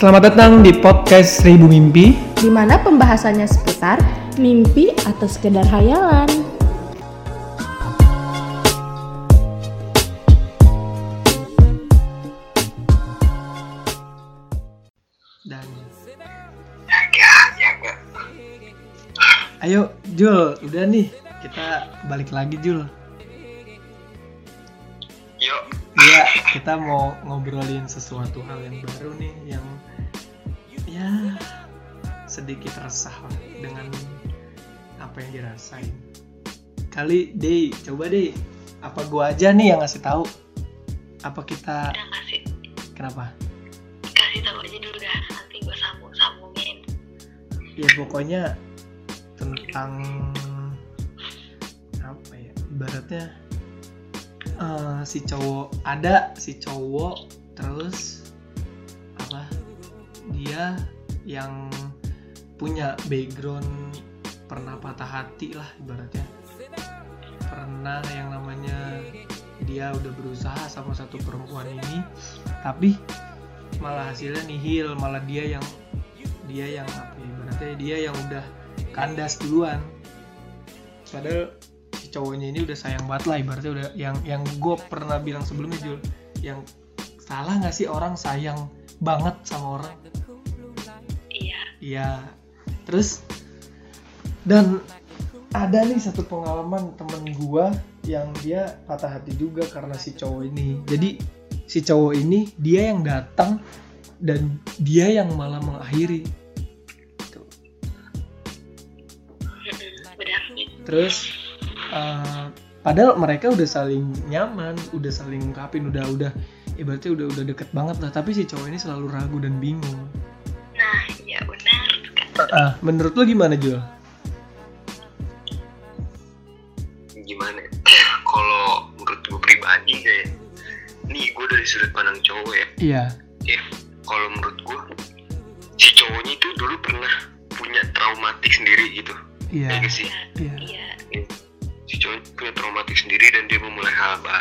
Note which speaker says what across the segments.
Speaker 1: Selamat datang di podcast Seribu Mimpi.
Speaker 2: di mana pembahasannya seputar mimpi atau sekedar hayalan.
Speaker 1: Dan
Speaker 3: Ya, ya
Speaker 1: ayo Jul, udah nih kita balik lagi Jul.
Speaker 3: Yuk,
Speaker 1: Iya, kita mau ngobrolin sesuatu hal yang baru nih yang ya sedikit resah lah dengan apa yang dirasain. Kali Dey, coba deh apa gua aja nih yang ngasih tahu? Apa kita
Speaker 4: udah kasih
Speaker 1: kenapa?
Speaker 4: kasih tahu aja dulu dah nanti gue sambung sambungin
Speaker 1: Ya pokoknya tentang apa ya ibaratnya eh, si cowok ada si cowok terus dia yang punya background pernah patah hati lah ibaratnya. Pernah yang namanya dia udah berusaha sama satu perempuan ini tapi malah hasilnya nihil malah dia yang dia yang apa ya ibaratnya dia yang udah kandas duluan. Padahal si cowoknya ini udah sayang banget lah ibaratnya udah yang yang gue pernah bilang sebelumnya Jul yang salah nggak sih orang sayang banget sama orang
Speaker 4: iya.
Speaker 1: Terus dan ada nih satu pengalaman temen gua yang dia patah hati juga karena si cowok ini. Jadi si cowok ini dia yang datang dan dia yang malah mengakhiri. Terus eh, padahal mereka udah saling nyaman, udah saling ungkapin, udah udah ibaratnya udah udah deket banget lah. Tapi si cowok ini selalu ragu dan bingung. Ah, menurut lo gimana Jul?
Speaker 3: gimana? ya? Kalau menurut gue pribadi kayak, nih gue dari sudut pandang cowok ya.
Speaker 1: Iya.
Speaker 3: Ya, kalau menurut gue, si cowoknya itu dulu pernah punya traumatik sendiri gitu.
Speaker 1: Iya.
Speaker 3: Ya sih?
Speaker 1: Iya.
Speaker 4: iya
Speaker 3: Si cowok punya traumatik sendiri dan dia memulai hal baru,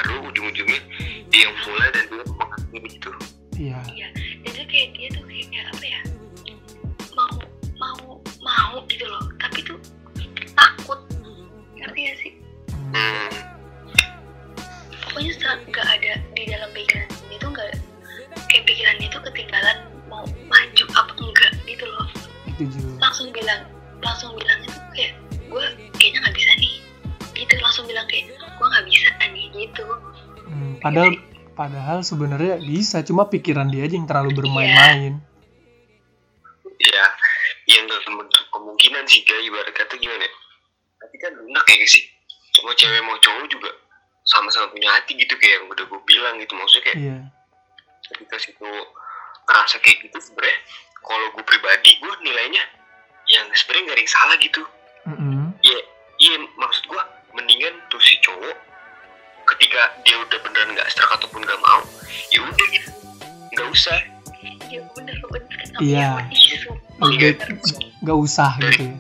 Speaker 1: padahal padahal sebenarnya bisa, cuma pikiran dia aja yang terlalu bermain-main.
Speaker 3: ya, yang menutup kemungkinan sih kayak ibarat kata gimana ya? Tapi kan lunak ya guys sih. Mau cewek mau cowok juga sama-sama punya hati gitu kayak yang udah gue bilang gitu maksudnya kayak
Speaker 1: Iya.
Speaker 3: ketika si cowok ngerasa kayak gitu sebenarnya kalau gue pribadi gue nilainya yang sebenarnya nggak ada yang salah gitu iya iya maksud gue mendingan tuh si cowok ketika dia udah beneran nggak serak ataupun nggak mau ya udah gitu. Nggak usah.
Speaker 4: Ya bener bener kenapa
Speaker 1: Iya.
Speaker 4: ya isu
Speaker 1: Udah
Speaker 4: bener
Speaker 1: nggak usah gitu ya.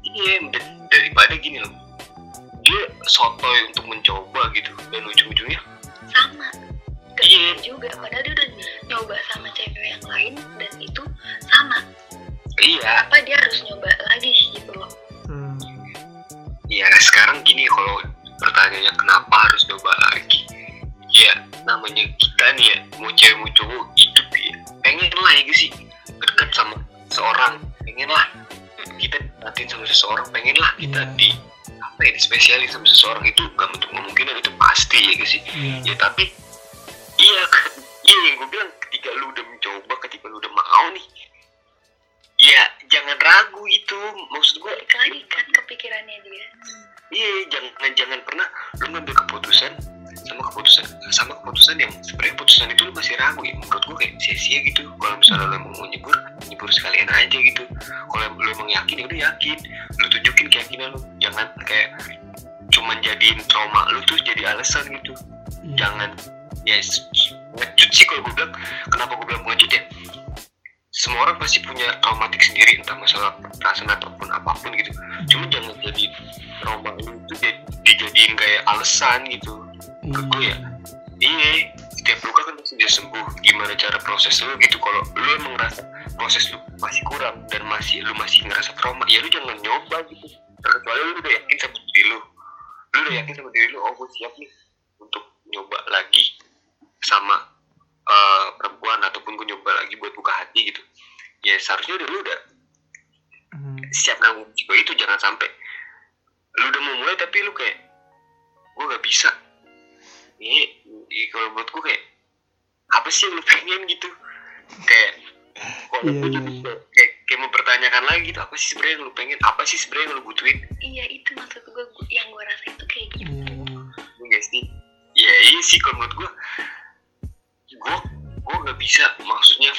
Speaker 3: iya dar- daripada gini loh. Dia sotoy untuk mencoba gitu dan ujung-ujungnya
Speaker 4: sama.
Speaker 3: Iya.
Speaker 4: bener juga padahal dia udah nyoba sama cewek yang lain dan itu sama.
Speaker 3: Iya.
Speaker 4: Apa dia harus nyoba lagi gitu loh.
Speaker 1: Hmm.
Speaker 3: ya sekarang gini kalau pertanyaannya kenapa harus coba lagi? Ya namanya kita nih ya mau cewek mau cowok hidup ya. Pengen lah ya sih? Dekat sama seorang pengen lah. Kita nanti sama seseorang pengen lah kita
Speaker 1: Iya.
Speaker 3: di apa ya dispesialin sama seseorang. Itu gak untuk kemungkinan itu pasti ya guys sih?
Speaker 1: Iya.
Speaker 3: ya tapi iya iya yang gue bilang ketika lu udah mencoba ketika lu udah mau nih ya jangan ragu itu. Maksud keputusan yang sebenarnya keputusan itu lu masih ragu ya. Menurut gua kayak sia-sia gitu. Kalau misalnya lu emang mau nyebur nyebur sekalian aja gitu. Kalau lu emang yakin ya udah yakin. Lu tunjukin keyakinan lu. Jangan kayak cuman jadiin trauma lu tuh jadi alasan gitu.
Speaker 1: Iya.
Speaker 3: jangan. Ya s- ngecut sih kalau gue bilang. Kenapa gue bilang ngecut ya? Semua orang pasti punya traumatik sendiri entah masalah perasaan ataupun apa pun gitu. Cuma jangan jadi trauma lu itu jadi- dijadiin kayak alasan gitu. Ke gue ya
Speaker 1: Iya.
Speaker 3: setiap luka kan pasti dia sembuh. Gimana cara proses lu gitu? Kalau lu emang ngerasa proses lu masih kurang dan masih lu masih ngerasa trauma ya lu jangan nyoba gitu. Kecuali lu udah yakin sama diri lu. Lu udah yakin sama diri lu oh gue siap nih untuk nyoba lagi sama eh, perempuan ataupun gue nyoba lagi buat buka hati gitu. Ya seharusnya udah lu udah
Speaker 1: Hmm.
Speaker 3: siap nanggung juga itu. Jangan sampai lu udah mau mulai tapi lu kayak gue gak bisa ini, ini kalau buat gue kayak apa sih yang lu pengen gitu? Kayak kalau
Speaker 1: Iya,
Speaker 3: gue
Speaker 1: iya,
Speaker 3: jadi
Speaker 1: iya.
Speaker 3: kayak, kayak, mempertanyakan lagi gitu apa sih sebenarnya yang lu pengen? Apa sih sebenarnya yang lu butuhin?
Speaker 4: Iya itu maksud gue yang gue rasa itu kayak gitu.
Speaker 1: Iya, iya.
Speaker 3: Iya gak sih? Ya iya sih kalau menurut gue gue gue gak bisa maksudnya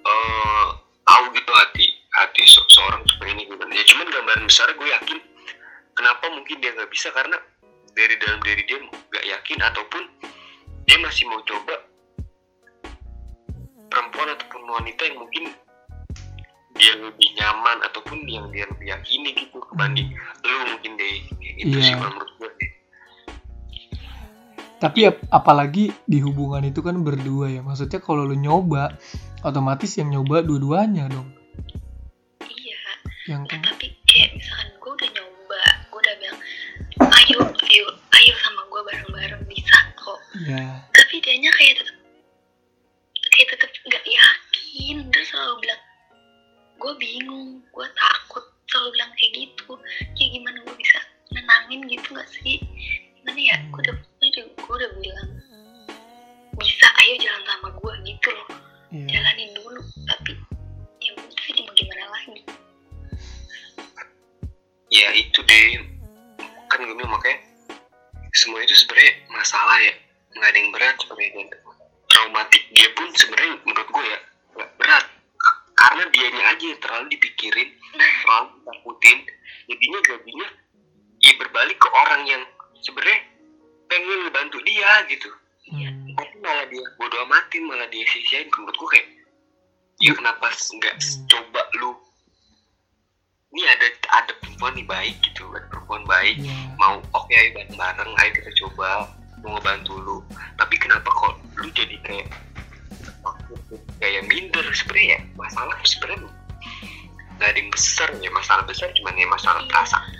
Speaker 3: eh tahu gitu hati hati se- seorang tuh pengennya gimana. Ya cuman gambaran besar gue yakin kenapa mungkin dia nggak bisa? Karena dari dalam diri dia nggak yakin ataupun dia masih mau coba perempuan ataupun wanita yang mungkin dia lebih nyaman ataupun yang dia lebih yakini gitu kebanding lu mungkin deh gitu
Speaker 1: Iya.
Speaker 3: sih menurut gue deh.
Speaker 1: Tapi ap- apalagi di hubungan itu kan berdua ya. Maksudnya kalau lu nyoba, otomatis yang nyoba dua-duanya dong.
Speaker 4: iya
Speaker 1: Yang
Speaker 4: nah
Speaker 1: kan
Speaker 4: tapi kayak misalkan kok
Speaker 3: sebenarnya ya masalah sebenarnya nggak ada yang besar ya masalah besar cuman ya masalah
Speaker 4: Iya.
Speaker 3: perasaan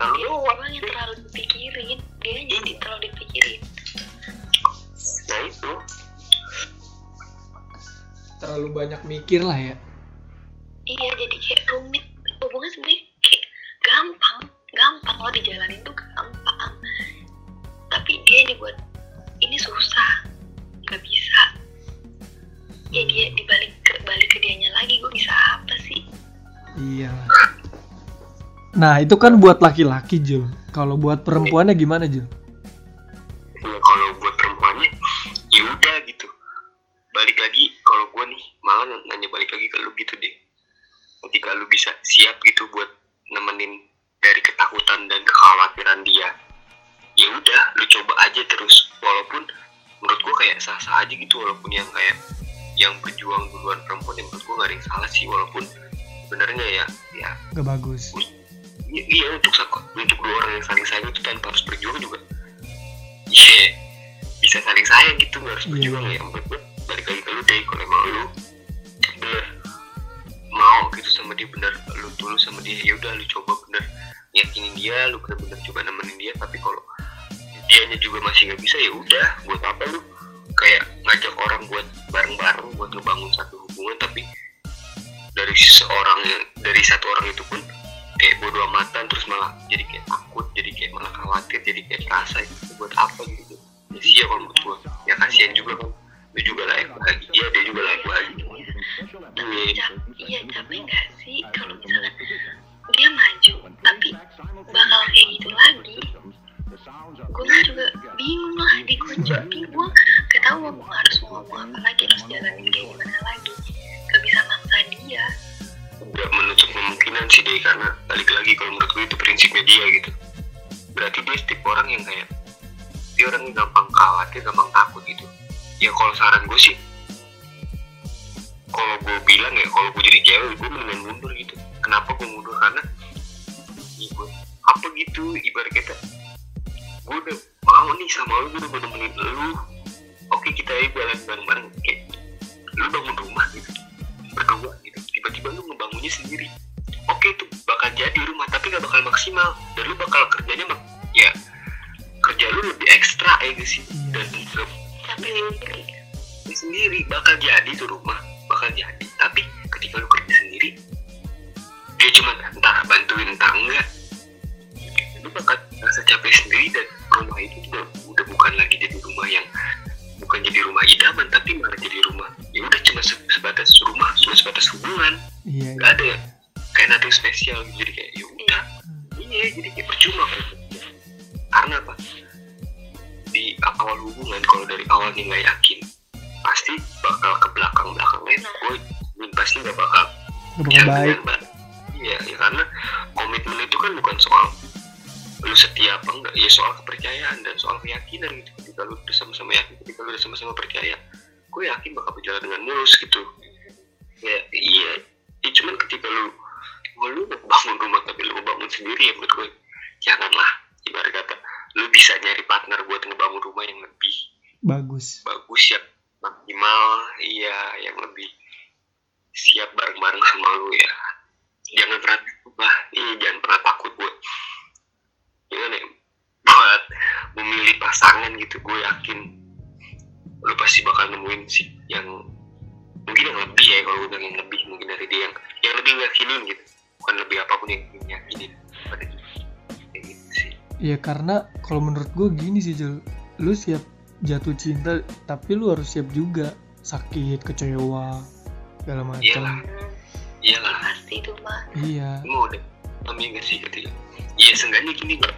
Speaker 3: lalu
Speaker 4: dia
Speaker 3: doang
Speaker 4: doang yang terlalu dipikirin dia jadi terlalu dipikirin
Speaker 3: nah itu
Speaker 1: Terlalu banyak mikir lah ya. Nah itu kan buat laki-laki Jul. Kalau buat perempuannya gimana Jul?
Speaker 3: ya kalau buat perempuannya ya udah gitu balik lagi kalau gue nih malah nanya balik lagi ke lu gitu deh ketika lu bisa siap gitu buat nemenin dari ketakutan dan kekhawatiran dia ya udah lu coba aja terus walaupun menurut gue kayak sah-sah aja gitu walaupun yang kayak yang berjuang duluan perempuan yang menurut gue gak ada yang salah sih walaupun sebenarnya ya ya
Speaker 1: Gak bagus.
Speaker 3: I- iya untuk untuk dua orang yang saling sayang itu tanpa harus berjuang juga. Iya. Bisa saling sayang gitu nggak harus
Speaker 1: Iya.
Speaker 3: berjuang ya menurut gue balik lagi ke lu deh kalau emang lu bener mau gitu sama dia bener lu tulus sama dia ya udah lu coba bener yakinin dia lu bener-bener coba nemenin dia tapi kalau dianya juga masih nggak bisa ya udah buat apa lu? Kayak ngajak orang buat bareng-bareng buat ngebangun satu hubungan tapi dari seorang dari satu orang itu pun kayak bodo amatan terus malah jadi kayak takut jadi kayak malah khawatir jadi kayak rasa itu buat apa gitu. Ya sih ya kalau menurut gua. Ya kasihan juga kan. Lu juga layak bahagia dia juga layak bahagia
Speaker 4: tapi
Speaker 3: Iya.
Speaker 4: cap iya capek nggak sih kalau misalkan dia maju tapi bakal kayak gitu lagi. Gue juga bingung lah di gue gak tau mau harus ngomong apa lagi harus jalanin kayak gimana lagi. Gak bisa maksa dia
Speaker 3: nggak menutup kemungkinan sih deh karena balik lagi kalau menurut gue itu prinsipnya dia gitu. Berarti dia tipe orang yang kayak dia orang yang gampang khawatir gampang takut gitu. Ya kalau saran gue sih kalau gue bilang ya kalau gue jadi cewek gue mendingan mundur gitu. Kenapa gue mundur? Karena ya gue apa gitu ibarat kata gue udah mau nih sama lu gue udah nemenin lu. Oke kita ayo jalan bareng-bareng. Kayak lu bangun rumah gitu. Berdua gitu tiba-tiba lu ngebangunnya sendiri. Oke itu bakal jadi rumah tapi gak bakal maksimal. Dan lu bakal kerjanya mak- ya kerja lu lebih ekstra ya gak sih?
Speaker 1: Iya.
Speaker 3: dan
Speaker 4: Tapi sendiri.
Speaker 3: lu sendiri bakal jadi tuh rumah bakal jadi. Tapi ketika lu kerja sendiri dia cuma entah bantuin entah enggak. Lu bakal rasa capek sendiri dan rumah itu udah, udah bukan lagi jadi rumah yang bukan jadi rumah idaman tapi malah jadi rumah. Ya udah cuma se- sebatas rumah cuma sebatas hubungan.
Speaker 1: Iya
Speaker 3: nggak ada ya kayak nothing spesial gitu. jadi kayak ya udah. Iya. Jadi kayak percuma. Kan karena apa? Di awal hubungan kalau dari awal nih nggak yakin pasti bakal ke belakang belakangnya gue pasti nggak bakal dengan baik. iya ya karena komitmen itu kan bukan soal lu setia apa enggak. Ya soal kepercayaan dan soal keyakinan gitu ketika lu udah sama-sama yakin ketika lu udah sama-sama percaya gue yakin bakal berjalan dengan mulus gitu. Ya iya. Ya, cuman ketika lu lu mau bangun rumah tapi lu mau bangun sendiri ya menurut gue janganlah. Ibarat kata lu bisa nyari partner buat ngebangun rumah yang lebih
Speaker 1: bagus.
Speaker 3: bagus yang maksimal iya yang lebih siap bareng-bareng sama lu ya. Jangan pernah takut lah iya jangan pernah takut buat gimana ya memilih pasangan gitu gue yakin lu pasti bakal nemuin sih yang mungkin yang lebih ya kalau udah yang lebih mungkin dari dia yang yang lebih ngeyakinin gitu. Bukan lebih apa pun yang ngeyakinin. Pada dia. gitu sih.
Speaker 1: Ya karena kalau menurut gue gini sih Jul. Lu siap jatuh cinta tapi lu harus siap juga. Sakit kecewa segala macam.
Speaker 3: Iyalah. iyalah.
Speaker 4: Pasti itu mah.
Speaker 1: iya.
Speaker 3: Mau deh kami nggak sih ketika iya seenggaknya gini bro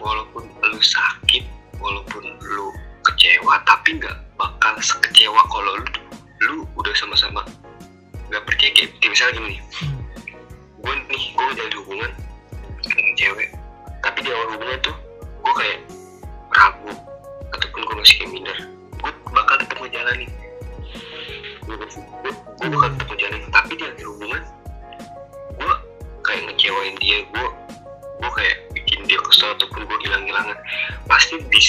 Speaker 3: walaupun lu sakit walaupun lu kecewa tapi nggak bakal sekecewa kalau lu lu udah sama-sama nggak percaya kayak kayak misalnya gini
Speaker 1: Hmm.
Speaker 3: gue nih gue menjalin hubungan dengan cewek tapi di awal hubungan tuh gue kayak ragu ataupun gue masih kayak minder. Gue bakal tetap ngejalanin. Gue gue bakal tetap ngejalanin. Tapi di akhir hubungan gue kayak ngecewain dia gue gue kayak dia kesel ataupun gue hilang-hilangan pasti di,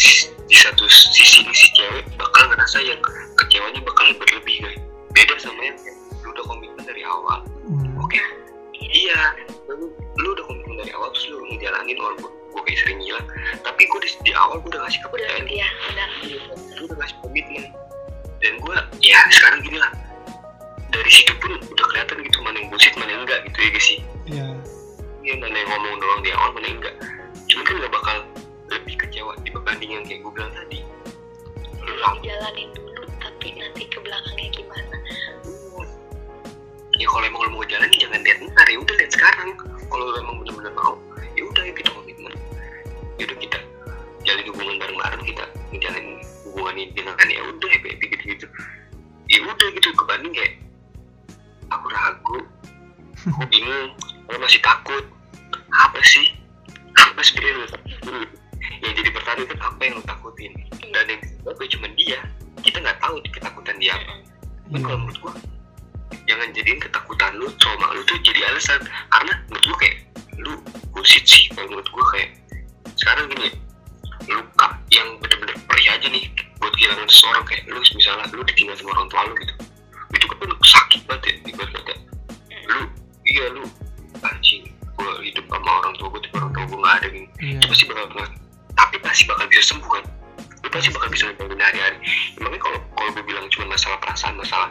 Speaker 3: di satu sisi nih si cewek bakal ngerasa yang kecewanya bakal berlebih guys. Beda sama yang lu udah komitmen dari awal.
Speaker 1: Hmm.
Speaker 3: oke? Iya. Lu, lu udah komitmen dari awal terus lu ngejalanin walaupun gue kayak sering hilang tapi gue di, di awal gue udah ngasih kepercayaan.
Speaker 4: iya, benar.
Speaker 3: gue udah ngasih komitmen. Dan gue ya sekarang gini lah. Dari situ pun udah kelihatan gitu mana yang bullshit mana yang enggak gitu ya guys sih.
Speaker 1: Iya.
Speaker 3: Ya mana yang ngomong doang di awal mana yang enggak cuman kan gak bakal lebih kecewa dibanding yang kayak gue bilang tadi. Lu
Speaker 4: Udah dijalanin dulu, tapi nanti ke belakangnya gimana?
Speaker 3: ya kalau emang lo mau jalan jangan lihat ntar ya udah lihat sekarang. Kalau lo emang bener-bener mau ya udah ya kita komitmen ya udah kita jalin hubungan bareng-bareng kita ngejalanin hubungan ini dengan ya udah ya baby gitu gitu ya udah gitu kebanding kayak aku ragu aku bingung aku masih takut. Apa sih apa sebenarnya lo yang jadi pertanyaan kan apa yang lo takutin? Dan yang disebabkan cuma dia. Kita nggak tahu ketakutan dia apa.
Speaker 1: Iya.
Speaker 3: kan kalau menurut gua jangan jadiin ketakutan lu trauma lu tuh jadi alasan. Karena menurut gua kayak lu bullshit sih kalau menurut gua kayak sekarang gini luka yang bener-bener perih aja nih buat kehilangan seseorang kayak lu misalnya lu ditinggal sama orang tua lu gitu. Itu kan sakit banget ya ibarat kata. Lu iya lu anjing gua hidup sama orang tua gua tapi orang tua gua nggak ada gini
Speaker 1: iya.
Speaker 3: itu pasti bakal kena tapi pasti bakal bisa sembuh kan? Lu pasti bakal bisa ngejalanin hari-hari. Emangnya kalau kalau gue bilang cuma masalah perasaan masalah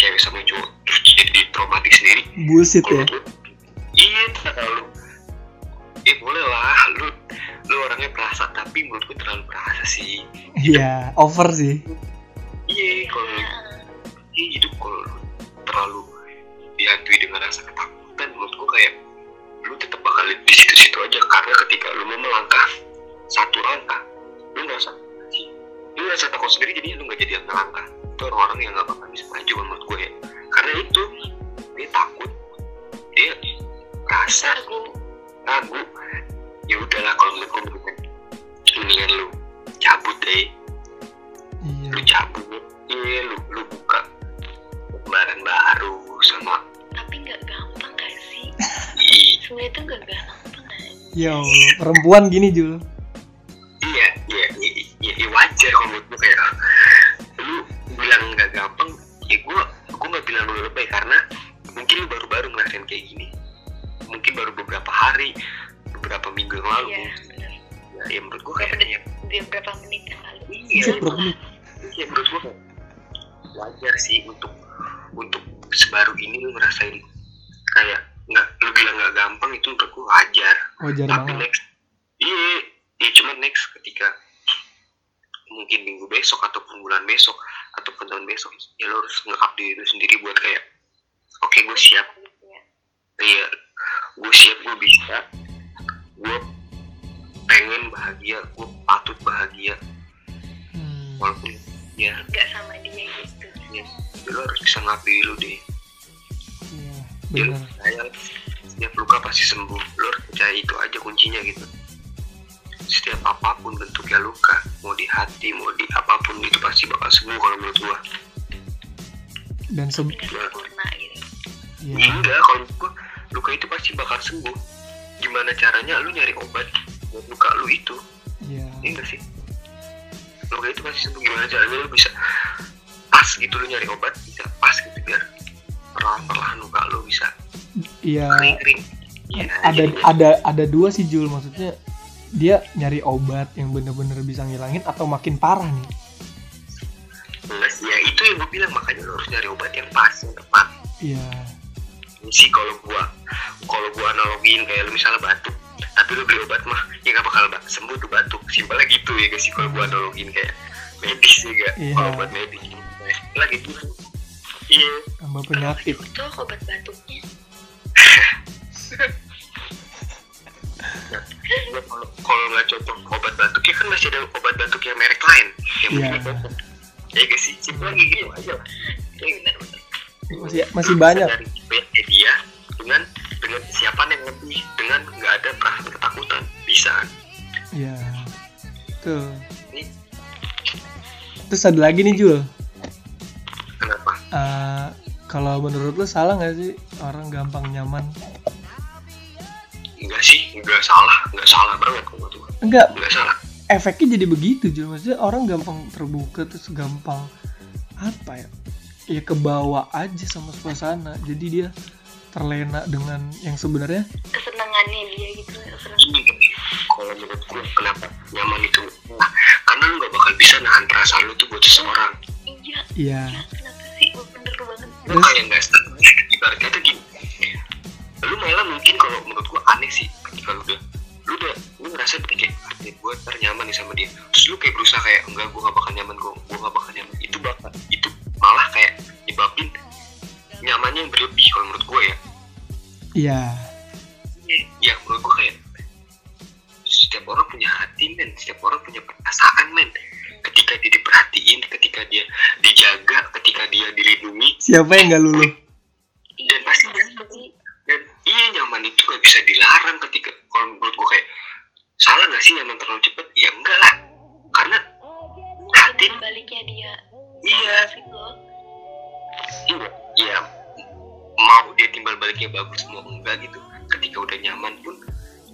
Speaker 3: cewek sama cowok terus jadi traumatik sendiri
Speaker 1: bullshit
Speaker 3: kalau
Speaker 1: ya?
Speaker 3: lu iya terlalu eh boleh lah lu lu orangnya perasa tapi menurut gue terlalu perasa sih.
Speaker 1: Iya over sih
Speaker 3: satu langkah. Lu ngerasa lu ngerasa takut sendiri jadi lu nggak jadi melangkah itu orang-orang yang nggak bakal bisa maju menurut gue. Ya karena itu dia takut. Dia rasa ragu. Ya udahlah kalau menurut gue mendingan mendingan lu cabut deh.
Speaker 1: Iya.
Speaker 3: Lu cabut. Iya lu lu buka lembaran baru sama
Speaker 4: tapi nggak gampang gak sih?
Speaker 3: i-
Speaker 4: Sebenarnya itu nggak gampang
Speaker 1: ya Allah perempuan gini Jul
Speaker 3: lu lebay karena mungkin lu baru-baru ngerasain kayak gini. Mungkin baru beberapa hari beberapa minggu yang lalu.
Speaker 4: Iya,
Speaker 3: ya, ya menurut gue kayak ya,
Speaker 4: Dia berapa menit yang lalu?
Speaker 3: iya.
Speaker 1: Menit?
Speaker 3: ya menurut gue kayak wajar sih untuk untuk sebaru ini lu ngerasain kayak nggak lu bilang nggak gampang itu menurut gue wajar.
Speaker 1: Wajar
Speaker 3: tapi
Speaker 1: banget.
Speaker 3: next iya ya cuma next ketika mungkin minggu besok ataupun bulan besok ataupun tahun besok ya lo harus nge-up diri lu sendiri buat kayak oke gue siap.
Speaker 4: Iya.
Speaker 3: iya gue siap gue bisa. Gue pengen bahagia gue patut bahagia.
Speaker 1: Hmm,
Speaker 3: walaupun ya,
Speaker 4: Nggak sama dia gitu.
Speaker 3: ya ya lo harus bisa ngapain dulu deh.
Speaker 1: Iya
Speaker 3: ya lo
Speaker 1: benar.
Speaker 3: percaya setiap luka pasti sembuh. Lo harus percaya itu aja kuncinya gitu setiap apa pun bentuknya luka mau di hati mau di apa pun itu pasti bakal sembuh kalau menurut gua.
Speaker 1: Dan se
Speaker 4: Nggak sempurna gitu.
Speaker 1: iya.
Speaker 3: Enggak kalau menurut gua luka itu pasti bakal sembuh. Gimana caranya? Lu nyari obat buat luka lu itu.
Speaker 1: Iya.
Speaker 3: Ini enggak sih? Luka itu pasti sembuh. Gimana caranya lu bisa pas gitu lu nyari obat bisa pas gitu biar perlahan-perlahan luka lu bisa
Speaker 1: iya.
Speaker 3: kering-kering. Iya,
Speaker 1: ada
Speaker 3: jadinya-
Speaker 1: ada ada dua sih Jul. Maksudnya dia nyari obat yang bener-bener bisa ngilangin atau makin parah nih?
Speaker 3: Sih, ya itu yang gue bilang makanya lo harus nyari obat yang pas yang tepat.
Speaker 1: Iya.
Speaker 3: Sih kalau gua kalau gua analogin kayak lu misalnya batuk tapi lu beli obat mah ya gak bakal ba- sembuh tuh batuk. Simpelnya gitu ya guys sih kalau gua analogin kayak medis juga
Speaker 1: Iya.
Speaker 3: kalau obat medis. Lah gitu iya.
Speaker 1: Tambah penyakit.
Speaker 4: Itu obat batuknya.
Speaker 3: kalau kalau nggak cocok obat batuk ya kan masih ada obat batuk yang merek lain. Yang
Speaker 1: Iya.
Speaker 3: mungkin cocok ya guys sih. Simpelnya kayak gitu aja ya,
Speaker 4: Benar-benar.
Speaker 1: masih masih banyak.
Speaker 3: Dari baiknya dia dengan dengan kesiapan yang lebih dengan nggak ada perasaan ketakutan. Bisa.
Speaker 1: Iya. Tuh
Speaker 3: Ini.
Speaker 1: terus ada lagi nih Jul.
Speaker 3: Kenapa?
Speaker 1: Eh, kalau menurut lu salah nggak sih orang gampang nyaman
Speaker 3: enggak sih enggak salah enggak salah banget kok tuh.
Speaker 1: Enggak
Speaker 3: enggak salah.
Speaker 1: Efeknya jadi begitu Jul maksudnya orang gampang terbuka terus gampang apa ya ya kebawa aja sama suasana. Jadi dia terlena dengan yang sebenarnya.
Speaker 4: Kesenangannya dia gitu.
Speaker 3: Kalau menurut gue kenapa nyaman itu? Nah, karena lu nggak bakal bisa nahan perasaan lu tuh buat seseorang.
Speaker 4: Iya.
Speaker 1: iya.
Speaker 4: Ya, kenapa sih? Bener banget.
Speaker 3: lu kayak nggak ibaratnya tuh gini. Lu malah mungkin kalau lu udah lu udah lu ngerasa kayak "Anjir, gue ntar nyaman nih sama dia. Terus lu kayak berusaha kayak enggak gue gak bakal nyaman gue gue gak bakal nyaman. Itu bakal itu malah kayak nyebabin nyamannya yang berlebih kalau menurut gue ya.
Speaker 1: Iya.
Speaker 3: Ya menurut gue kayak setiap orang punya hati men. Setiap orang punya perasaan men. Ketika dia diperhatiin ketika dia dijaga ketika dia dilindungi.
Speaker 1: Siapa yang nggak luluh
Speaker 3: dan pasti nyaman dan iya nyaman itu gak bisa dilarang ketika kalau menurut gue kayak salah gak sih nyaman terlalu cepet? Ya enggak lah. Karena hati
Speaker 4: baliknya dia.
Speaker 3: iya. Iya iya. Mau dia timbal baliknya bagus mau enggak gitu. Ketika udah nyaman pun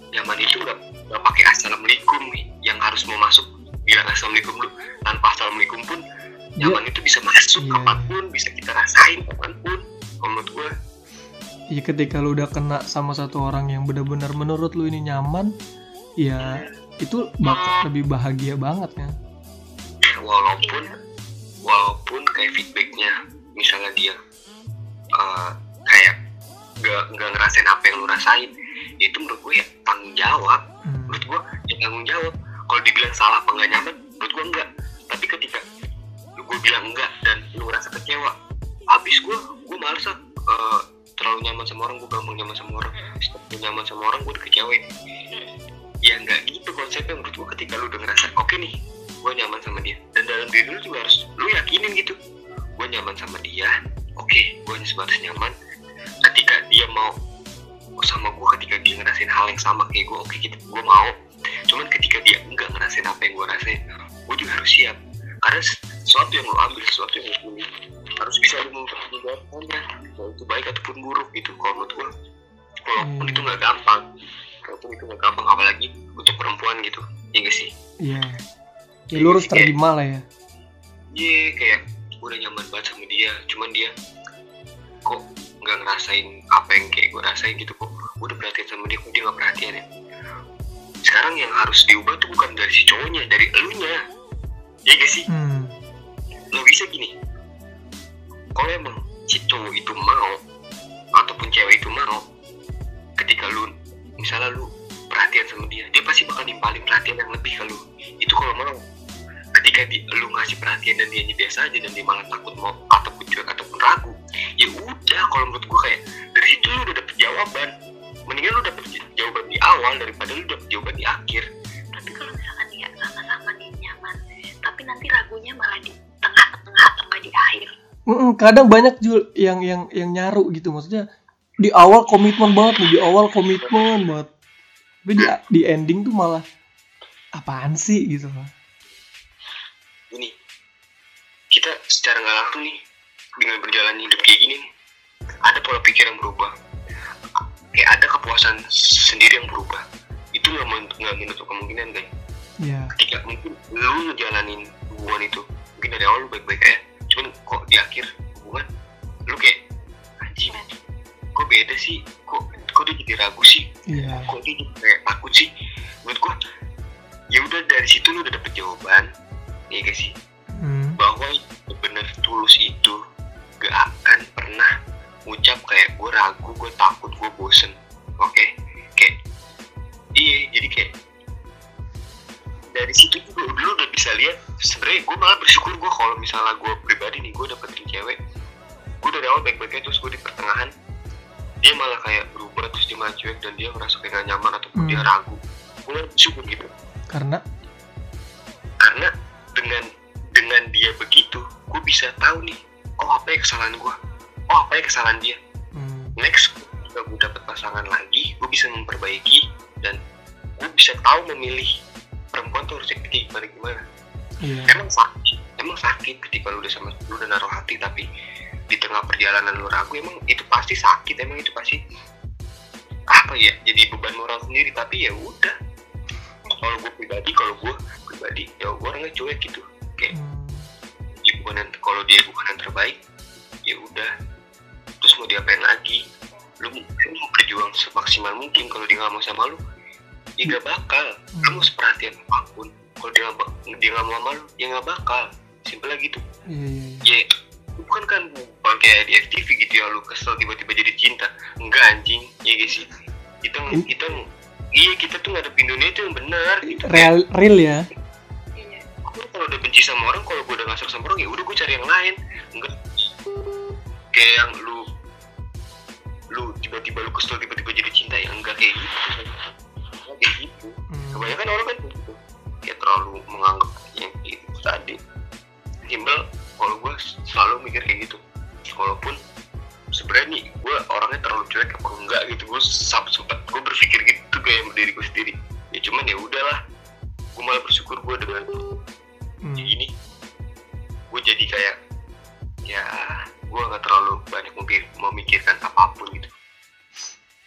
Speaker 3: nyaman itu nggak nggak pakai assalamualaikum nih. Yang harus mau masuk bilang assalamualaikum dulu. Tanpa assalamualaikum pun nyaman itu bisa masuk
Speaker 1: Iya.
Speaker 3: kapan pun bisa kita rasain kapan pun. Kalau menurut gue
Speaker 1: ya ketika lu udah kena sama satu orang yang benar-benar menurut lu ini nyaman ya itu bakal lebih bahagia banget kan
Speaker 3: walaupun walaupun kayak feedbacknya misalnya dia eh, kayak nggak nggak ngerasain apa yang lu rasain ya itu menurut gue ya tanggung jawab.
Speaker 1: Hmm,
Speaker 3: menurut gua ya tanggung jawab. Kalau dibilang salah apa nggak nyaman menurut gua enggak tapi ketika gue bilang enggak dan lu ngerasa kecewa habis gua gua males eh, terlalu nyaman sama orang gua gampang nyaman sama orang. Setiap gua nyaman sama orang gua udah kecewain ya enggak gitu konsepnya menurut gua ketika lu udah ngerasa oke nih gua nyaman sama dia. Dan dalam diri lu juga harus lu yakinin gitu gua nyaman sama dia oke gua hanya sebatas nyaman. Ketika dia mau sama gue ketika dia ngerasain hal yang sama kayak gue oke gitu gue mau. Cuman ketika dia enggak ngerasain apa yang gue rasain gue juga harus siap. Karena sesuatu yang lo ambil sesuatu yang lo punya harus bisa lo mempertanggungjawabkannya mau itu baik ataupun buruk gitu kalau menurut gue walaupun
Speaker 1: Hmm.
Speaker 3: itu nggak gampang. Walaupun itu nggak gampang apalagi untuk perempuan gitu. Ya gak sih?
Speaker 1: Iya. Ya lu harus terima lah ya.
Speaker 3: Iya kayak gue udah nyaman banget sama dia. Cuman dia kok nggak ngerasain apa yang kayak gue rasain gitu kok. Gue udah perhatian sama dia kok dia nggak perhatian ya? Sekarang yang harus diubah tuh bukan dari si cowoknya dari elunya. Ya gak sih?
Speaker 1: Hmm.
Speaker 3: lo bisa gini kalau emang si itu mau ataupun cewek itu mau ketika lu misalnya lu perhatian sama dia dia pasti bakal nimpalin perhatian yang lebih ke lu. Itu kalau mau. Ketika di, lu ngasih perhatian dan dia biasa aja dan dia malah takut mau ataupun cuek ataupun ragu ya udah kalau menurut gua kayak dari situ lu udah dapet jawaban. Mendingan lu dapet jawaban di awal daripada lu dapet jawaban di akhir
Speaker 1: Kadang banyak Jul yang yang yang nyaru gitu. Maksudnya di awal komitmen banget nih di awal komitmen banget. Tapi di, di ending tuh malah apaan sih gitu loh
Speaker 3: gini kita secara nggak langsung nih dengan berjalan hidup kayak gini ada pola pikir yang berubah. Kayak ada kepuasan sendiri yang berubah. Itu nggak men- nggak menutup kemungkinan guys.
Speaker 1: Ya
Speaker 3: ketika mungkin lu ngejalanin hubungan itu mungkin dari awal lu baik-baik aja cuman kok di akhir hubungan lu kayak anjing kok beda sih? Kok kok dia jadi ragu sih?
Speaker 1: Iya.
Speaker 3: Kok dia jadi kayak takut sih? Menurut gua ya udah dari situ lu udah dapet jawaban ya guys sih?
Speaker 1: Hmm.
Speaker 3: bahwa benar kesalahan dia.
Speaker 1: Hmm,
Speaker 3: next gue dapet pasangan lagi gue bisa memperbaiki dan gue bisa tahu memilih perempuan tuh harus kayak gimana gimana.
Speaker 1: Iya.
Speaker 3: Emang sakit emang sakit ketika lu udah sama lu udah naruh hati tapi di tengah perjalanan lu ragu emang itu pasti sakit emang itu lu, mau berjuang semaksimal mungkin kalau dia nggak mau sama lu ya gak bakal. Lu mau seperhatian apa pun. Kalau dia nggak dia nggak mau sama lu ya nggak bakal. Simpel aja gitu
Speaker 1: iya iya iya.
Speaker 3: Ya bukan kan bukan kayak di FTV gitu ya lu kesel tiba-tiba jadi cinta. Enggak anjing. Ya guys sih? Kita
Speaker 1: In-
Speaker 3: kita iya kita tuh ngadepin dunia itu yang benar gitu.
Speaker 1: Real real ya.
Speaker 3: Kalau udah benci sama orang kalau gue udah ngasar sama orang ya udah gue cari yang lain. Enggak. Kayak yang lu lu tiba-tiba lu kesel tiba-tiba jadi cinta ya enggak kayak gitu. Enggak kayak gitu.
Speaker 1: Hmm,
Speaker 3: kebanyakan orang kan gitu kayak terlalu menganggap yang gitu tadi. Simpel kalau gue selalu mikir kayak gitu. Walaupun sebenarnya nih gue orangnya terlalu cuek apa enggak gitu. Gue sempat gue berpikir gitu kayak sama diri gue sendiri. Ya cuman ya udahlah. Gue malah bersyukur gue dengan
Speaker 1: hmm,
Speaker 3: ini. Gue jadi kayak ya gue nggak terlalu banyak mikir memikirkan apa pun gitu.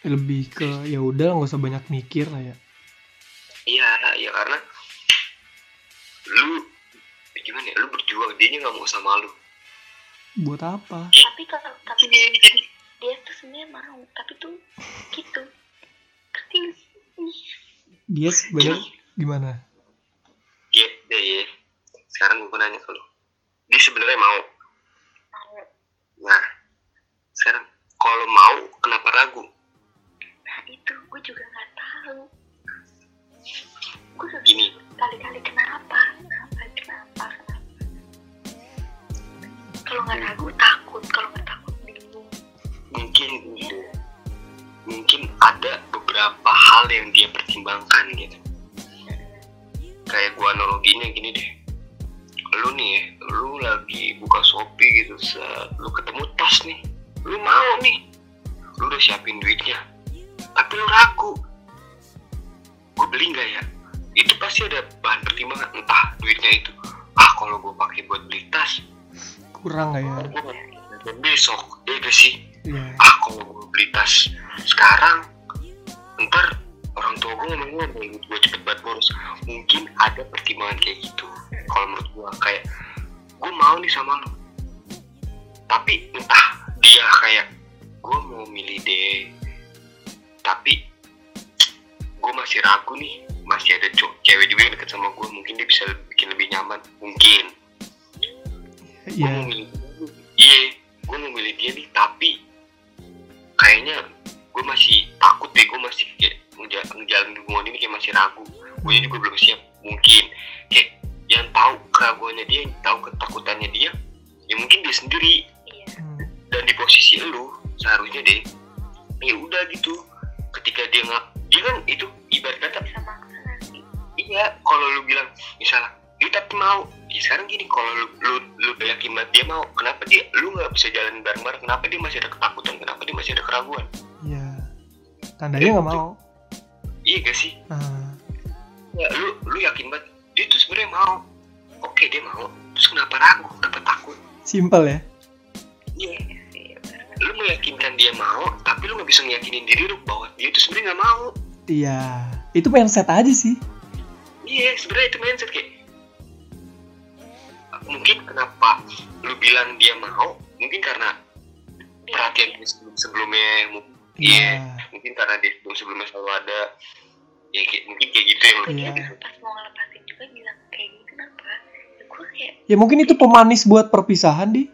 Speaker 1: Lebih ke ya udah nggak usah banyak mikir lah ya.
Speaker 3: Iya ya karena lu gimana ya lu berjuang dia nggak mau sama lu.
Speaker 1: Buat apa?
Speaker 4: Tapi kalau tapi
Speaker 3: Iya, jadi
Speaker 4: dia tuh sebenarnya mau tapi tuh gitu.
Speaker 1: Dia sebenarnya gimana?
Speaker 3: Ya ya ya sekarang gue nanya ke lu. Dia sebenarnya mau nah sekarang kalau mau kenapa ragu?
Speaker 4: Nah itu gue juga nggak tahu. Gue udah
Speaker 3: Gini.
Speaker 4: kali-kali kenapa? Kenapa? Kenapa? Kenapa? Kalau nggak ragu takut. Kalau nggak takut bingung.
Speaker 3: Mungkin gitu. Mungkin ada beberapa hal yang dia pertimbangkan gitu. Kayak gua analoginya gini deh lu nih ya, lu lagi buka shopee gitu set, lu ketemu tas nih lu mau nih. Lu udah siapin duitnya tapi lu ragu. Gue beli nggak ya? Itu pasti ada bahan pertimbangan entah duitnya itu. Ah kalau gue pakai buat beli tas.
Speaker 1: Kurang nggak ya?
Speaker 3: Besok ya gak sih.
Speaker 1: Iya.
Speaker 3: ah kalau gue beli tas sekarang ntar orang tua gue ngomong ngomong gue cepet banget boros mungkin ada pertimbangan kayak gitu. Kalau menurut gue kayak gue mau nih sama lo tapi entah dia kayak gue mau milih deh. Tapi gue masih ragu nih masih ada cowok cewek juga yang deket sama gue mungkin dia bisa bikin lebih nyaman. Mungkin. Gue
Speaker 1: Iya.
Speaker 3: mau milih iya gue mau milih dia nih tapi kayaknya gue masih takut deh gue masih kayak ngejalanin hubungan ini kayak masih ragu. Gue juga belum siap. Mungkin. Kayak yang tahu keraguannya dia yang tahu ketakutannya dia ya mungkin dia sendiri.
Speaker 4: Iya.
Speaker 3: Dan di posisi lu seharusnya deh ya udah gitu. Ketika dia nggak dia kan itu ibarat kata
Speaker 4: bisa maksa nanti
Speaker 3: iya kalau lu bilang misalnya dia tapi mau. Ya sekarang gini kalau lu lu lu yakin banget dia mau kenapa dia lu nggak bisa jalan bareng bareng kenapa dia masih ada ketakutan? Kenapa dia masih ada keraguan?
Speaker 1: Iya. Tandanya nggak mau.
Speaker 3: Iya gak sih
Speaker 1: Ah,
Speaker 3: ya lu lu yakin banget dia tuh sebenarnya mau oke dia mau terus kenapa ragu kenapa takut
Speaker 1: simple ya.
Speaker 3: iya lu meyakinkan dia mau tapi lu nggak bisa ngeyakinin diri lu bahwa dia tuh sebenarnya nggak mau
Speaker 1: Iya. Itu mindset aja sih.
Speaker 3: iya sebenarnya itu mindset kayak mungkin kenapa lu bilang dia mau mungkin karena perhatian sebelum sebelumnya
Speaker 1: Iya.
Speaker 3: Iya. Mungkin karena dia sebelum sebelumnya selalu ada ya kayak, mungkin kayak gitu yang lu
Speaker 1: Iya.
Speaker 4: pas mau ngelepasin juga bilang kayak gitu kenapa ya gue kayak
Speaker 1: Ya mungkin itu pemanis buat perpisahan deh.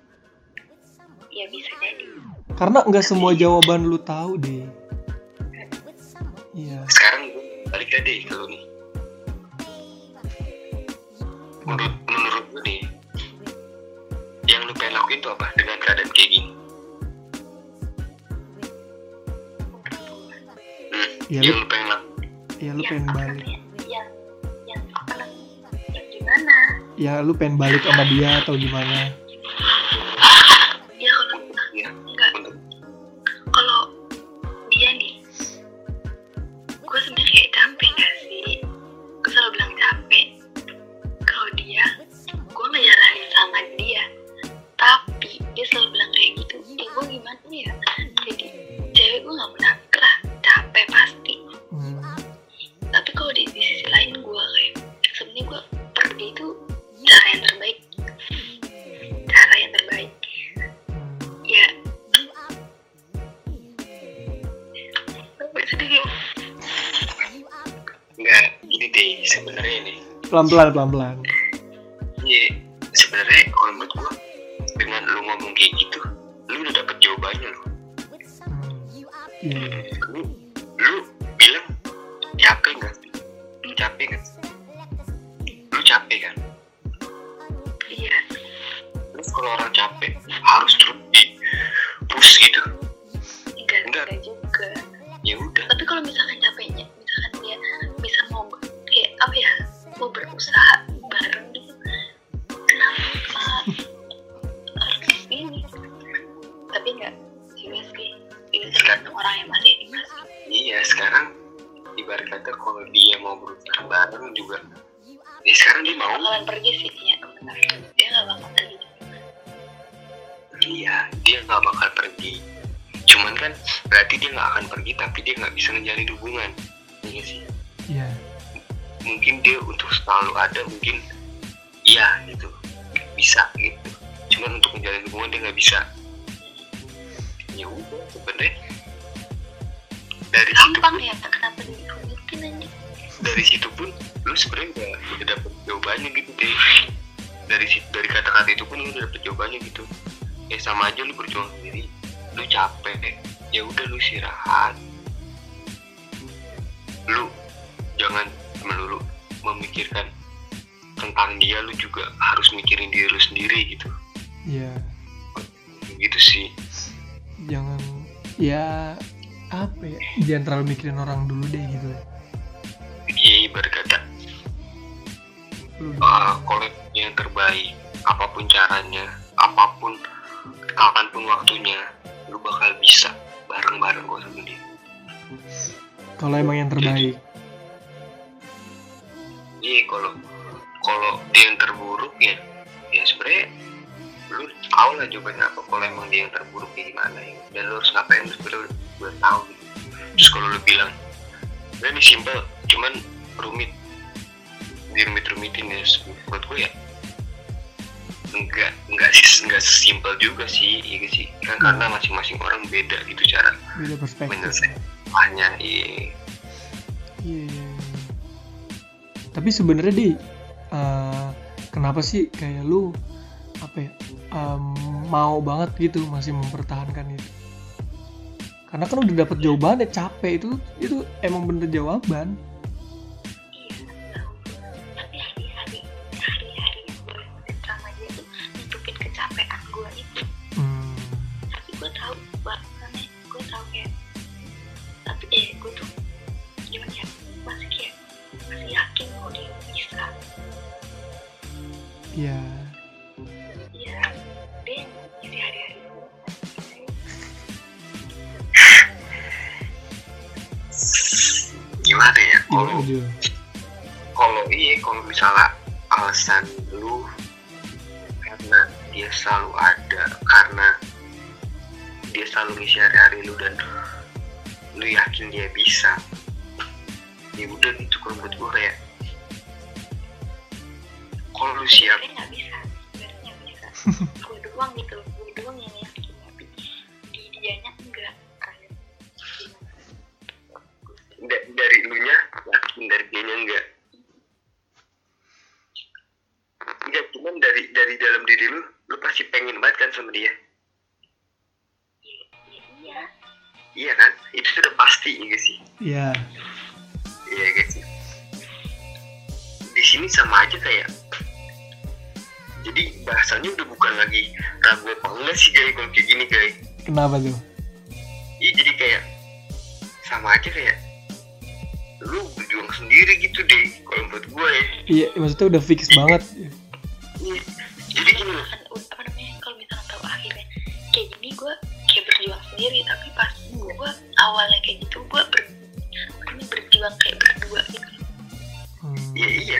Speaker 4: ya bisa jadi
Speaker 1: Karena nggak semua jawaban lu tahu deh. Iya.
Speaker 3: sekarang gue balik aja deh ke lu nih menurut menurut gue nih yang lu pengen lakuin tuh apa dengan keadaan kayak gini hmm,
Speaker 1: Ya
Speaker 3: yang
Speaker 1: lu,
Speaker 3: pengen
Speaker 1: ya lu pengen balik.
Speaker 4: nih yang yang apa namanya yang gimana
Speaker 1: Ya lu pengen balik sama dia atau gimana? Pelan-pelan, pelan-pelan.
Speaker 3: Iya, sebenarnya kalau menurut gua dengan lu ngomong kayak gitu, lu udah dapet jawabannya lu.
Speaker 1: Hmm. Iya.
Speaker 3: Lu, lu bilang capek nggak? Lu capek nggak? Lu capek kan?
Speaker 4: iya
Speaker 3: Terus kalau orang capek harus terus di push gitu. Capek, ya udah lu istirahat. Lu jangan melulu memikirkan tentang dia, lu juga harus mikirin diri lu sendiri gitu.
Speaker 1: Iya.
Speaker 3: Gitu sih.
Speaker 1: Jangan ya apa ya? Jangan terlalu mikirin orang dulu deh gitu.
Speaker 3: Iya ibarat kata,
Speaker 1: Lu
Speaker 3: uh, kalau yang terbaik, apa pun caranya, apa pun kapan pun waktunya, lu bakal bisa bareng-bareng kok sama dia.
Speaker 1: kalau emang yang terbaik.
Speaker 3: Iya kalau kalau dia yang terburuk ya, ya sebenarnya lu tahu lah jawabannya apa kalau emang dia yang terburuk ya gimana ya dan lu harus ngapain udah, udah tahu gitu. terus kalau lu bilang ini simple cuman rumit dirumit rumitin ya buat gue ya enggak enggak sih enggak simpel juga sih iya sih kan karena masing-masing orang beda gitu cara
Speaker 1: beda perspektif
Speaker 3: menyelesaikan hanya iya
Speaker 1: Iya, iya, iya. Tapi sebenarnya di eh, kenapa sih kayak lu apa ya em, mau banget gitu masih mempertahankan itu? Karena kan udah dapet jawaban ya capek itu itu emang bener jawaban.
Speaker 4: Nggak bisa sebenarnya bisa. Gue doang gitu gue doang yang yakin tapi di dianya enggak kayak gimana
Speaker 3: da- dari lu nya yakin dari dia nya enggak. Enggak cuman dari dari dalam diri lu lu pasti pengen banget kan sama dia?
Speaker 4: Iya iya iya.
Speaker 3: Iya kan? Itu sudah pasti ya sih?
Speaker 1: Ya
Speaker 3: iya guys di sini sama aja kayak jadi bahasanya udah bukan lagi ragu apa enggak sih guys kalau kayak gini guys
Speaker 1: kenapa tuh?
Speaker 3: iya jadi kayak sama aja kayak lu berjuang sendiri gitu deh kalau menurut gue ya
Speaker 1: Iya maksudnya udah fix banget.
Speaker 3: Iya. jadi gini loh
Speaker 4: kan apa namanya kalau misalnya tahu akhirnya kayak gini gue kayak berjuang sendiri tapi pas gue awalnya kayak gitu gue ber berjuang kayak berdua gitu
Speaker 1: Hmm,
Speaker 3: iya iya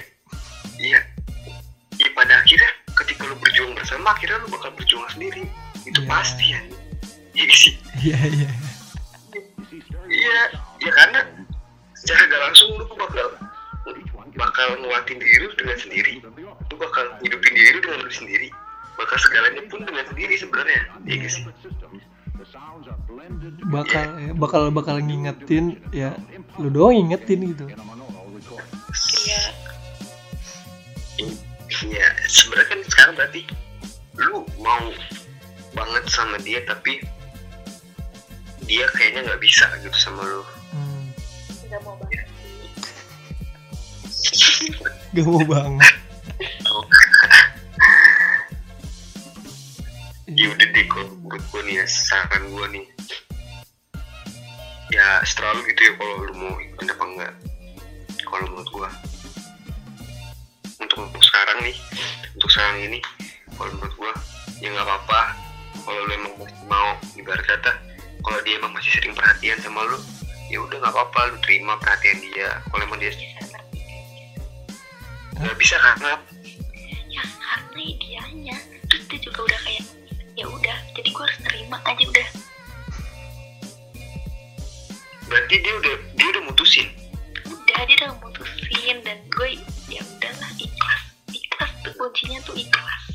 Speaker 3: bersama akhirnya lu bakal berjuang sendiri. Itu
Speaker 1: Iya.
Speaker 3: pasti ya. Iya sih?
Speaker 1: Iya iya.
Speaker 3: iya ya karena secara gak langsung lu bakal bakal nguatin diri lu dengan sendiri. Lu bakal hidupin diri lu dengan lu sendiri. Bakal segalanya pun dengan sendiri sebenarnya. Iya gak sih?
Speaker 1: Bakal ya, bakal bakal ngingetin ya lu doang ngingetin gitu.
Speaker 4: iya.
Speaker 3: Iya, sebenarnya kan sekarang berarti lu mau banget sama dia tapi dia kayaknya nggak bisa gitu sama lu.
Speaker 1: Hmm,
Speaker 4: nggak mau banget
Speaker 1: gak mau banget.
Speaker 3: Ya udah deh kalau menurut gue nih ya, saran gue nih. Ya setelah lu gitu ya kalau lu mau ikutin apa enggak. Kalau menurut gue. Untuk, untuk sekarang nih, untuk sekarang ini, kalau menurut gue ya nggak apa-apa. Kalau lu emang masih mau ibarat kata, kalau dia emang masih sering perhatian sama lu, ya udah nggak apa-apa lu terima perhatian dia. Kalau emang dia nggak bisa karena
Speaker 4: ya karena dianya terus dia juga udah kayak ya udah jadi gue harus terima aja udah
Speaker 3: berarti dia udah dia udah mutusin.
Speaker 4: udah dia udah mutusin dan gue ya udahlah ikhlas ikhlas tuh kuncinya tuh ikhlas